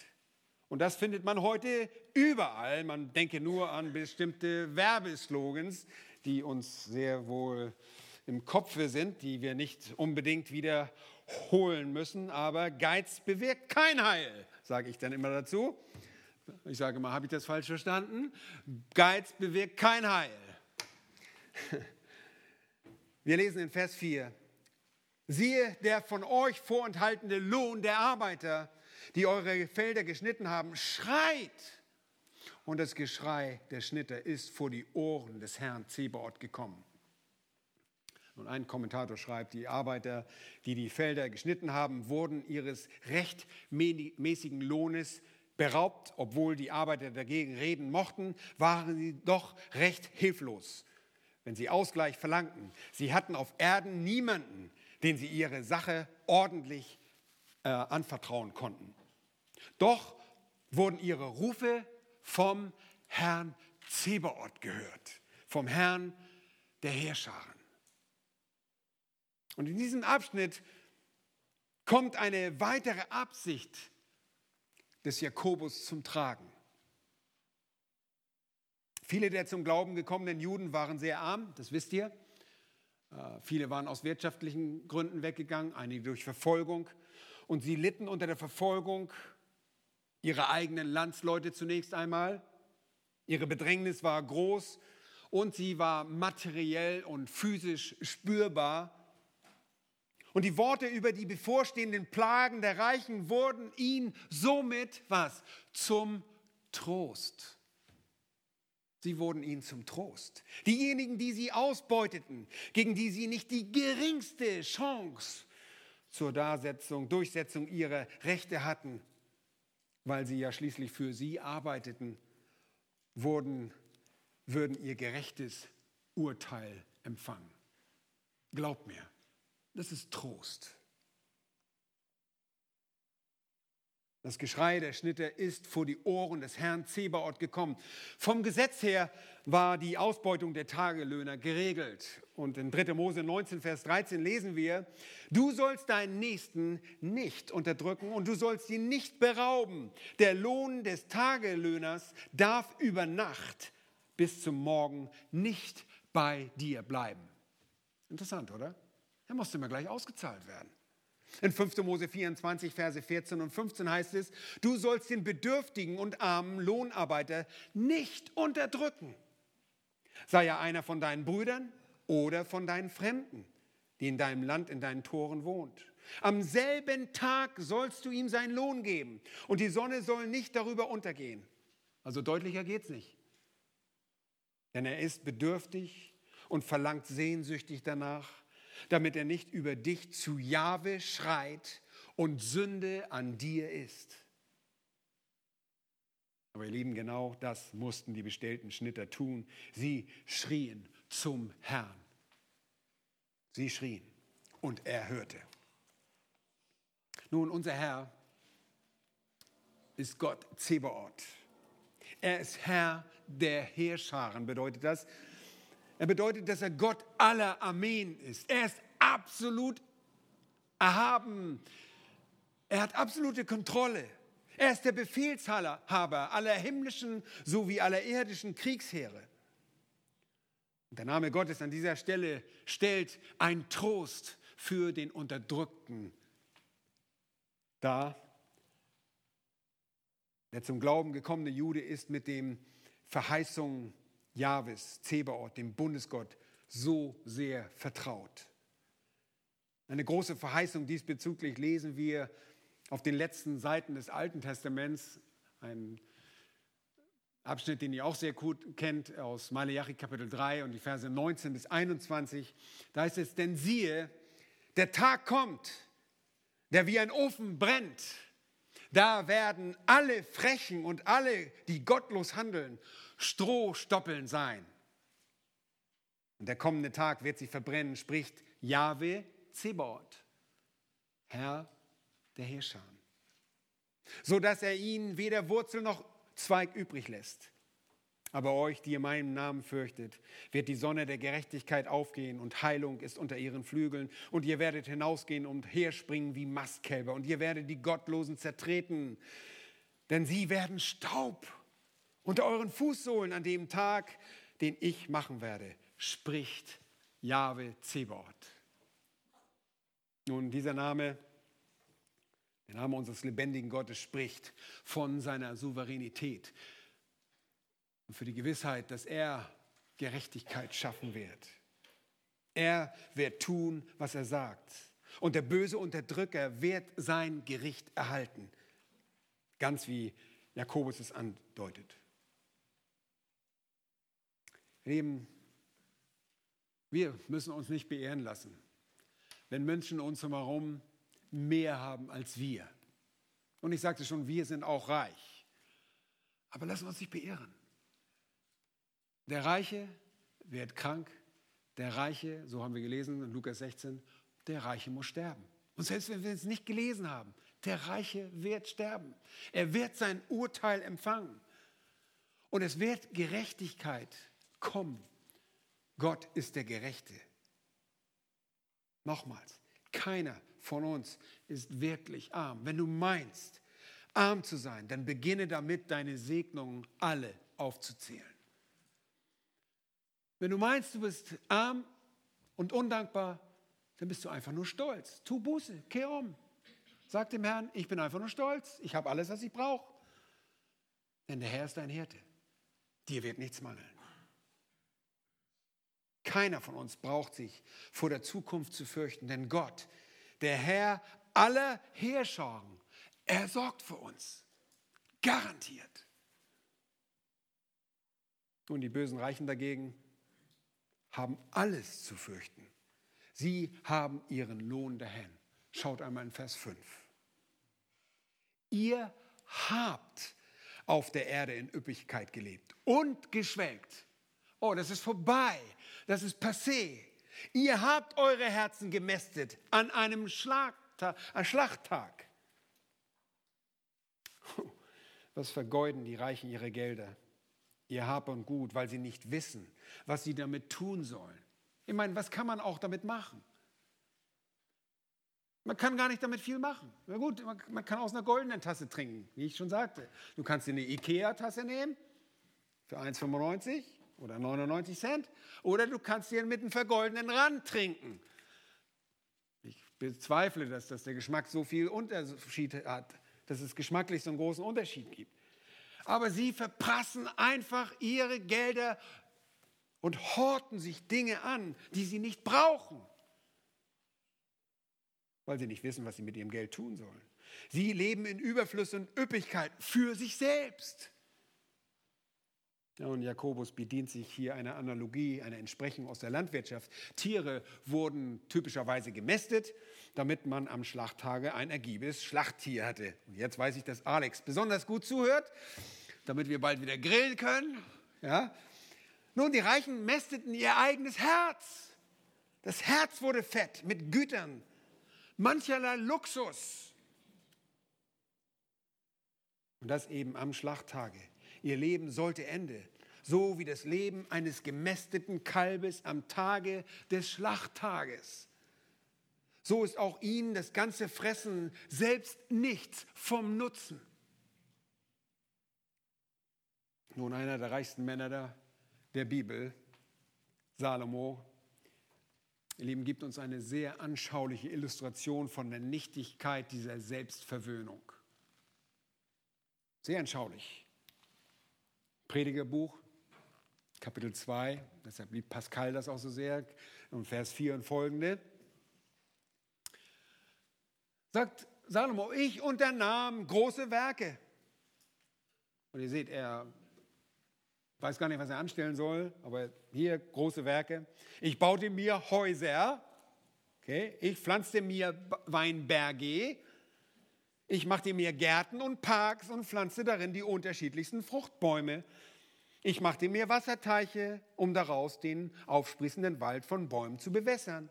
A: Und das findet man heute überall. Man denke nur an bestimmte Werbeslogans, die uns sehr wohl im Kopfe sind, die wir nicht unbedingt wiederholen müssen. Aber Geiz bewirkt kein Heil, sage ich dann immer dazu. Ich sage mal, habe ich das falsch verstanden? Geiz bewirkt kein Heil. Wir lesen in Vers 4. Siehe, der von euch vorenthaltene Lohn der Arbeiter, die eure Felder geschnitten haben, schreit. Und das Geschrei der Schnitter ist vor die Ohren des Herrn Zebaoth gekommen. Und ein Kommentator schreibt, die Arbeiter, die die Felder geschnitten haben, wurden ihres rechtmäßigen Lohnes beraubt. Obwohl die Arbeiter dagegen reden mochten, waren sie doch recht hilflos, wenn sie Ausgleich verlangten. Sie hatten auf Erden niemanden, den sie ihre Sache ordentlich äh, anvertrauen konnten. Doch wurden ihre Rufe vom Herrn Zebaoth gehört, vom Herrn der Heerscharen. Und in diesem Abschnitt kommt eine weitere Absicht des Jakobus zum Tragen. Viele der zum Glauben gekommenen Juden waren sehr arm, das wisst ihr. Äh, viele waren aus wirtschaftlichen Gründen weggegangen, einige durch Verfolgung. Und sie litten unter der Verfolgung ihrer eigenen Landsleute zunächst einmal. Ihre Bedrängnis war groß und sie war materiell und physisch spürbar. Und die Worte über die bevorstehenden Plagen der Reichen wurden ihnen somit was? Zum Trost. Sie wurden ihnen zum Trost. Diejenigen, die sie ausbeuteten, gegen die sie nicht die geringste Chance zur Darsetzung, Durchsetzung ihrer Rechte hatten, weil sie ja schließlich für sie arbeiteten, wurden, würden ihr gerechtes Urteil empfangen. Glaubt mir, das ist Trost. Das Geschrei der Schnitter ist vor die Ohren des Herrn Zebaoth gekommen. Vom Gesetz her war die Ausbeutung der Tagelöhner geregelt. Und in 3. Mose 19, Vers 13 lesen wir, du sollst deinen Nächsten nicht unterdrücken und du sollst ihn nicht berauben. Der Lohn des Tagelöhners darf über Nacht bis zum Morgen nicht bei dir bleiben. Interessant, oder? Er musste immer gleich ausgezahlt werden. In 5. Mose 24, Verse 14 und 15 heißt es, du sollst den bedürftigen und armen Lohnarbeiter nicht unterdrücken. Sei er einer von deinen Brüdern oder von deinen Fremden, die in deinem Land, in deinen Toren wohnt. Am selben Tag sollst du ihm seinen Lohn geben und die Sonne soll nicht darüber untergehen. Also deutlicher geht's nicht. Denn er ist bedürftig und verlangt sehnsüchtig danach damit er nicht über dich zu Jahwe schreit und Sünde an dir ist. Aber ihr Lieben, genau das mussten die bestellten Schnitter tun. Sie schrien zum Herrn. Sie schrien und er hörte. Nun, unser Herr ist Gott Zebaoth. Er ist Herr der Heerscharen, bedeutet das. Er bedeutet, dass er Gott aller Armeen ist. Er ist absolut erhaben. Er hat absolute Kontrolle. Er ist der Befehlshaber aller himmlischen sowie aller irdischen Kriegsheere. Der Name Gottes an dieser Stelle stellt ein Trost für den Unterdrückten dar. Der zum Glauben gekommene Jude ist mit den Verheißungen Jahwes, Zebaoth, dem Bundesgott, so sehr vertraut. Eine große Verheißung diesbezüglich lesen wir auf den letzten Seiten des Alten Testaments, ein Abschnitt, den ihr auch sehr gut kennt, aus Maleachi Kapitel 3 und die Verse 19 bis 21. Da heißt es, denn siehe, der Tag kommt, der wie ein Ofen brennt. Da werden alle Frechen und alle, die gottlos handeln, Strohstoppeln sein. Und der kommende Tag wird sie verbrennen, spricht Jahwe Zebaoth, Herr der Herrscher, so dass er ihnen weder Wurzel noch Zweig übrig lässt. Aber euch, die ihr meinen Namen fürchtet, wird die Sonne der Gerechtigkeit aufgehen und Heilung ist unter ihren Flügeln. Und ihr werdet hinausgehen und herspringen wie Mastkälber. Und ihr werdet die Gottlosen zertreten, denn sie werden Staub unter euren Fußsohlen an dem Tag, den ich machen werde, spricht Jahwe Zebot. Nun, dieser Name, der Name unseres lebendigen Gottes spricht von seiner Souveränität und für die Gewissheit, dass er Gerechtigkeit schaffen wird. Er wird tun, was er sagt. Und der böse Unterdrücker wird sein Gericht erhalten. Ganz wie Jakobus es andeutet. Lieben, wir müssen uns nicht beehren lassen wenn Menschen uns herum mehr haben als wir. Und ich sagte schon, wir sind auch reich. Aber lassen wir uns nicht beirren. Der Reiche wird krank. Der Reiche, so haben wir gelesen in Lukas 16, der Reiche muss sterben. Und selbst wenn wir es nicht gelesen haben, der Reiche wird sterben. Er wird sein Urteil empfangen. Und es wird Gerechtigkeit kommen. Gott ist der Gerechte. Nochmals, keiner von uns ist wirklich arm. Wenn du meinst, arm zu sein, dann beginne damit, deine Segnungen alle aufzuzählen. Wenn du meinst, du bist arm und undankbar, dann bist du einfach nur stolz. Tu Buße, kehr um. Sag dem Herrn, ich bin einfach nur stolz, ich habe alles, was ich brauche. Denn der Herr ist dein Hirte. Dir wird nichts mangeln. Keiner von uns braucht sich vor der Zukunft zu fürchten, denn Gott, der Herr aller Heerscharen, er sorgt für uns. Garantiert. Und die bösen Reichen dagegen haben alles zu fürchten. Sie haben ihren Lohn dahin. Schaut einmal in Vers 5. Ihr habt auf der Erde in Üppigkeit gelebt und geschwelgt. Oh, das ist vorbei. Das ist passé. Ihr habt eure Herzen gemästet an einem äh, Schlachttag. Was vergeuden die Reichen ihre Gelder, ihr Hab und Gut, weil sie nicht wissen, was sie damit tun sollen. Ich meine, was kann man auch damit machen? Man kann gar nicht damit viel machen. Na gut, man kann aus einer goldenen Tasse trinken, wie ich schon sagte. Du kannst dir eine Ikea-Tasse nehmen für 1,95 oder 99 Cent. Oder du kannst dir mit einem vergoldenen Rand trinken. Ich bezweifle, dass das der Geschmack so viel Unterschied hat, dass es geschmacklich so einen großen Unterschied gibt. Aber sie verprassen einfach ihre Gelder und horten sich Dinge an, die sie nicht brauchen, weil sie nicht wissen, was sie mit ihrem Geld tun sollen. Sie leben in Überfluss und Üppigkeit für sich selbst. Ja, und Jakobus bedient sich hier einer Analogie, einer Entsprechung aus der Landwirtschaft. Tiere wurden typischerweise gemästet, damit man am Schlachttage ein ergiebiges Schlachttier hatte. Und jetzt weiß ich, dass Alex besonders gut zuhört, damit wir bald wieder grillen können. Ja? Nun, die Reichen mästeten ihr eigenes Herz. Das Herz wurde fett mit Gütern, mancherlei Luxus. Und das eben am Schlachttage. Ihr Leben sollte Ende, so wie das Leben eines gemästeten Kalbes am Tage des Schlachttages. So ist auch ihnen das ganze Fressen selbst nichts vom Nutzen. Nun, einer der reichsten Männer der, der Bibel, Salomo, ihr Lieben, gibt uns eine sehr anschauliche Illustration von der Nichtigkeit dieser Selbstverwöhnung. Sehr anschaulich. Predigerbuch, Kapitel 2, deshalb liebt Pascal das auch so sehr, und Vers 4 und folgende. Sagt Salomo, ich unternahm große Werke. Und ihr seht, er weiß gar nicht, was er anstellen soll, aber hier große Werke. Ich baute mir Häuser, okay? ich pflanzte mir Weinberge, ich machte mir Gärten und Parks und pflanzte darin die unterschiedlichsten Fruchtbäume. Ich machte mir Wasserteiche, um daraus den aufsprießenden Wald von Bäumen zu bewässern.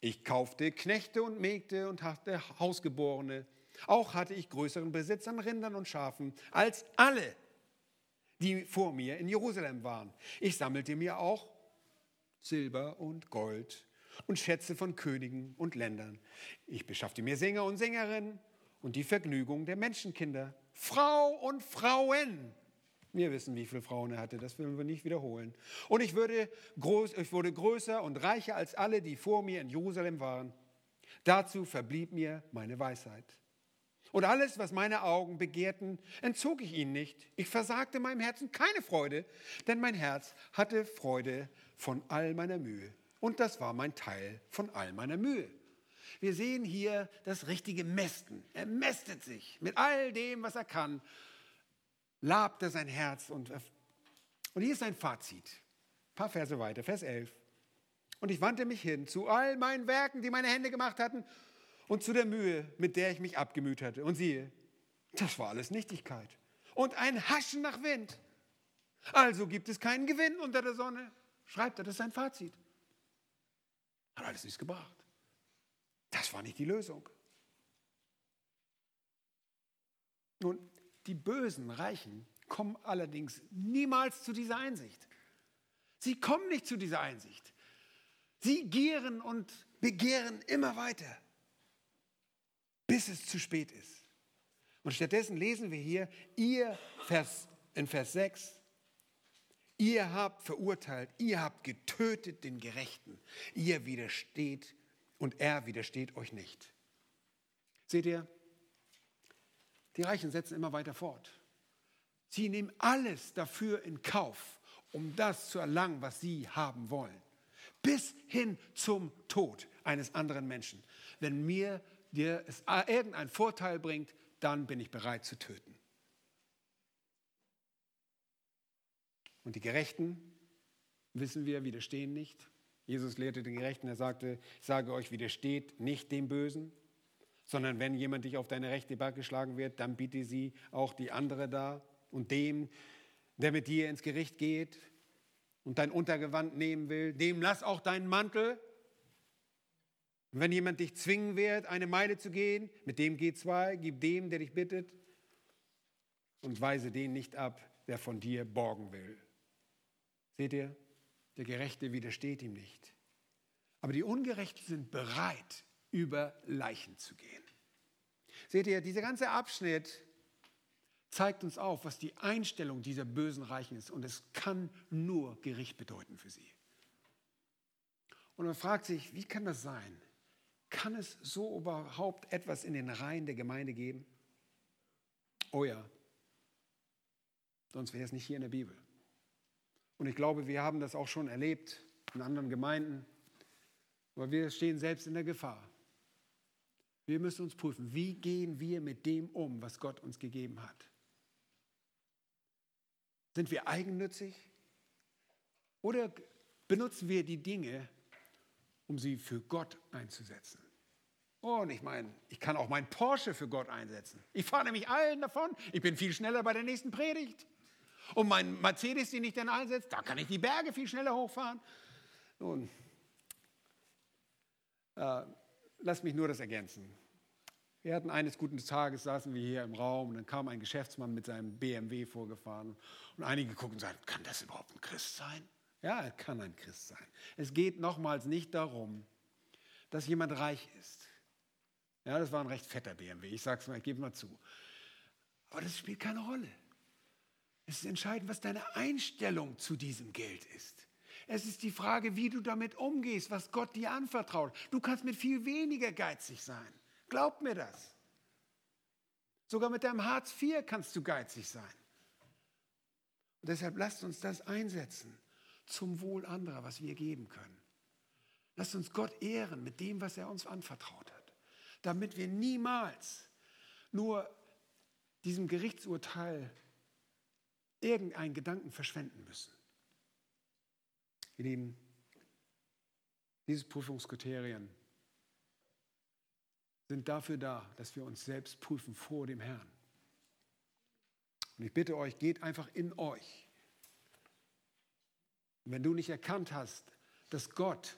A: Ich kaufte Knechte und Mägde und hatte Hausgeborene. Auch hatte ich größeren Besitz an Rindern und Schafen als alle, die vor mir in Jerusalem waren. Ich sammelte mir auch Silber und Gold und Schätze von Königen und Ländern. Ich beschaffte mir Sänger und Sängerinnen und die Vergnügung der Menschenkinder, Frau und Frauen. Wir wissen, wie viele Frauen er hatte, das wollen wir nicht wiederholen. Und ich, würde groß, ich wurde größer und reicher als alle, die vor mir in Jerusalem waren. Dazu verblieb mir meine Weisheit. Und alles, was meine Augen begehrten, entzog ich ihnen nicht. Ich versagte meinem Herzen keine Freude, denn mein Herz hatte Freude von all meiner Mühe. Und das war mein Teil von all meiner Mühe. Wir sehen hier das richtige Mästen. Er mästet sich mit all dem, was er kann. Labt er sein Herz. Und, und hier ist sein Fazit. Ein paar Verse weiter, Vers 11. Und ich wandte mich hin zu all meinen Werken, die meine Hände gemacht hatten, und zu der Mühe, mit der ich mich abgemüht hatte. Und siehe, das war alles Nichtigkeit. Und ein Haschen nach Wind. Also gibt es keinen Gewinn unter der Sonne. Schreibt er, das ist sein Fazit. Hat alles nichts gebracht. Das war nicht die Lösung. Nun, die bösen Reichen kommen allerdings niemals zu dieser Einsicht. Sie kommen nicht zu dieser Einsicht. Sie gieren und begehren immer weiter bis es zu spät ist. Und stattdessen lesen wir hier, ihr Vers, in Vers 6, ihr habt verurteilt, ihr habt getötet den Gerechten, ihr widersteht und er widersteht euch nicht. Seht ihr, die Reichen setzen immer weiter fort. Sie nehmen alles dafür in Kauf, um das zu erlangen, was sie haben wollen. Bis hin zum Tod eines anderen Menschen. Wenn mir dir es irgendeinen Vorteil bringt, dann bin ich bereit zu töten. Und die Gerechten, wissen wir, widerstehen nicht. Jesus lehrte den Gerechten, er sagte, ich sage euch, widersteht nicht dem Bösen, sondern wenn jemand dich auf deine rechte Backe schlagen wird, dann biete sie auch die andere da. Und dem, der mit dir ins Gericht geht und dein Untergewand nehmen will, dem lass auch deinen Mantel. Und wenn jemand dich zwingen wird, eine Meile zu gehen, mit dem geh zwei, gib dem, der dich bittet, und weise den nicht ab, der von dir borgen will. Seht ihr, der Gerechte widersteht ihm nicht. Aber die Ungerechten sind bereit, über Leichen zu gehen. Seht ihr, dieser ganze Abschnitt zeigt uns auf, was die Einstellung dieser bösen Reichen ist. Und es kann nur Gericht bedeuten für sie. Und man fragt sich, wie kann das sein? Kann es so überhaupt etwas in den Reihen der Gemeinde geben? Oh ja, sonst wäre es nicht hier in der Bibel. Und ich glaube, wir haben das auch schon erlebt in anderen Gemeinden, aber wir stehen selbst in der Gefahr. Wir müssen uns prüfen, wie gehen wir mit dem um, was Gott uns gegeben hat. Sind wir eigennützig oder benutzen wir die Dinge, um sie für Gott einzusetzen. Und ich meine, ich kann auch mein Porsche für Gott einsetzen. Ich fahre nämlich allen davon. Ich bin viel schneller bei der nächsten Predigt. Und mein Mercedes, den ich dann einsetze, da kann ich die Berge viel schneller hochfahren. Nun, äh, lass mich nur das ergänzen. Wir hatten eines guten Tages, saßen wir hier im Raum und dann kam ein Geschäftsmann mit seinem BMW vorgefahren und einige gucken und sagen, kann das überhaupt ein Christ sein? Ja, er kann ein Christ sein. Es geht nochmals nicht darum, dass jemand reich ist. Ja, das war ein recht fetter BMW, ich sage es mal, ich gebe mal zu. Aber das spielt keine Rolle. Es ist entscheidend, was deine Einstellung zu diesem Geld ist. Es ist die Frage, wie du damit umgehst, was Gott dir anvertraut. Du kannst mit viel weniger geizig sein. Glaub mir das. Sogar mit deinem Hartz IV kannst du geizig sein. Und deshalb lasst uns das einsetzen zum Wohl anderer, was wir geben können. Lasst uns Gott ehren mit dem, was er uns anvertraut hat, damit wir niemals nur diesem Gerichtsurteil irgendeinen Gedanken verschwenden müssen. Ihr Lieben, diese Prüfungskriterien sind dafür da, dass wir uns selbst prüfen vor dem Herrn. Und ich bitte euch, geht einfach in euch. Und wenn du nicht erkannt hast, dass Gott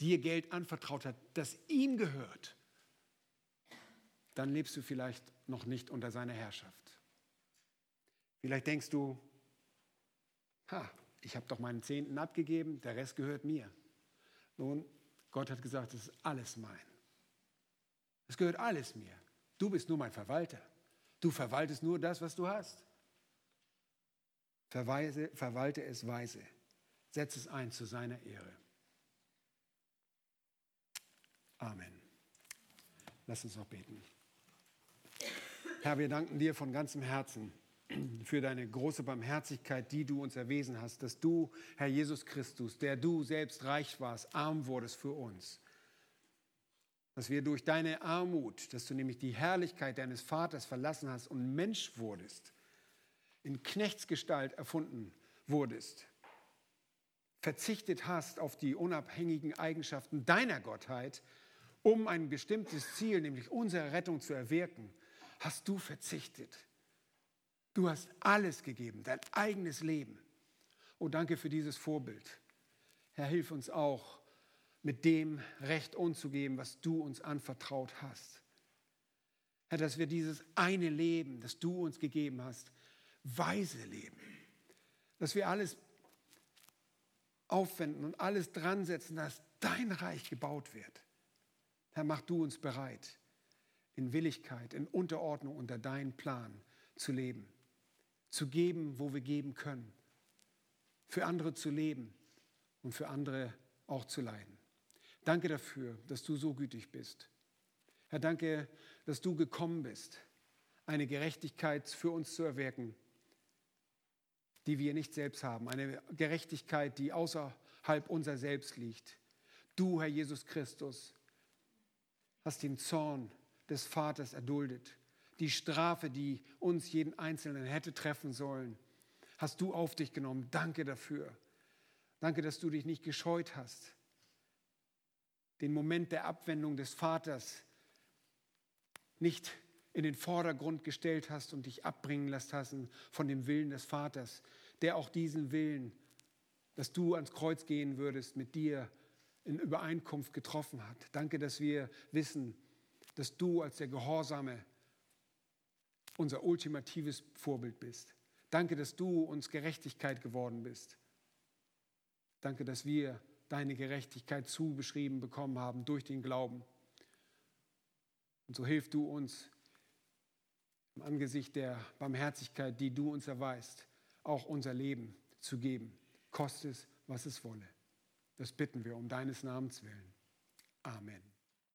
A: dir Geld anvertraut hat, das ihm gehört, dann lebst du vielleicht noch nicht unter seiner Herrschaft. Vielleicht denkst du, ha, ich habe doch meinen Zehnten abgegeben, der Rest gehört mir. Nun, Gott hat gesagt, es ist alles mein. Es gehört alles mir. Du bist nur mein Verwalter. Du verwaltest nur das, was du hast. Verweise, verwalte es weise. Setz es ein zu seiner Ehre. Amen. Lass uns noch beten. Herr, wir danken dir von ganzem Herzen für deine große Barmherzigkeit, die du uns erwiesen hast, dass du, Herr Jesus Christus, der du selbst reich warst, arm wurdest für uns. Dass wir durch deine Armut, dass du nämlich die Herrlichkeit deines Vaters verlassen hast und Mensch wurdest, in Knechtsgestalt erfunden wurdest, verzichtet hast auf die unabhängigen Eigenschaften deiner Gottheit, um ein bestimmtes Ziel, nämlich unsere Rettung zu erwirken, hast du verzichtet Du hast alles gegeben, dein eigenes Leben. Oh, danke für dieses Vorbild. Herr, hilf uns auch, mit dem Recht umzugeben, was du uns anvertraut hast. Herr, dass wir dieses eine Leben, das du uns gegeben hast, weise leben. Dass wir alles aufwenden und alles dran setzen, dass dein Reich gebaut wird. Herr, mach du uns bereit, in Willigkeit, in Unterordnung unter deinen Plan zu leben zu geben, wo wir geben können, für andere zu leben und für andere auch zu leiden. Danke dafür, dass du so gütig bist. Herr, danke, dass du gekommen bist, eine Gerechtigkeit für uns zu erwirken, die wir nicht selbst haben, eine Gerechtigkeit, die außerhalb unser Selbst liegt. Du, Herr Jesus Christus, hast den Zorn des Vaters erduldet die Strafe, die uns jeden Einzelnen hätte treffen sollen, hast du auf dich genommen. Danke dafür. Danke, dass du dich nicht gescheut hast, den Moment der Abwendung des Vaters nicht in den Vordergrund gestellt hast und dich abbringen lassen hast von dem Willen des Vaters, der auch diesen Willen, dass du ans Kreuz gehen würdest, mit dir in Übereinkunft getroffen hat. Danke, dass wir wissen, dass du als der Gehorsame unser ultimatives Vorbild bist. Danke, dass du uns Gerechtigkeit geworden bist. Danke, dass wir deine Gerechtigkeit zubeschrieben bekommen haben durch den Glauben. Und so hilf du uns im Angesicht der Barmherzigkeit, die du uns erweist, auch unser Leben zu geben, koste es, was es wolle. Das bitten wir um deines Namens willen. Amen.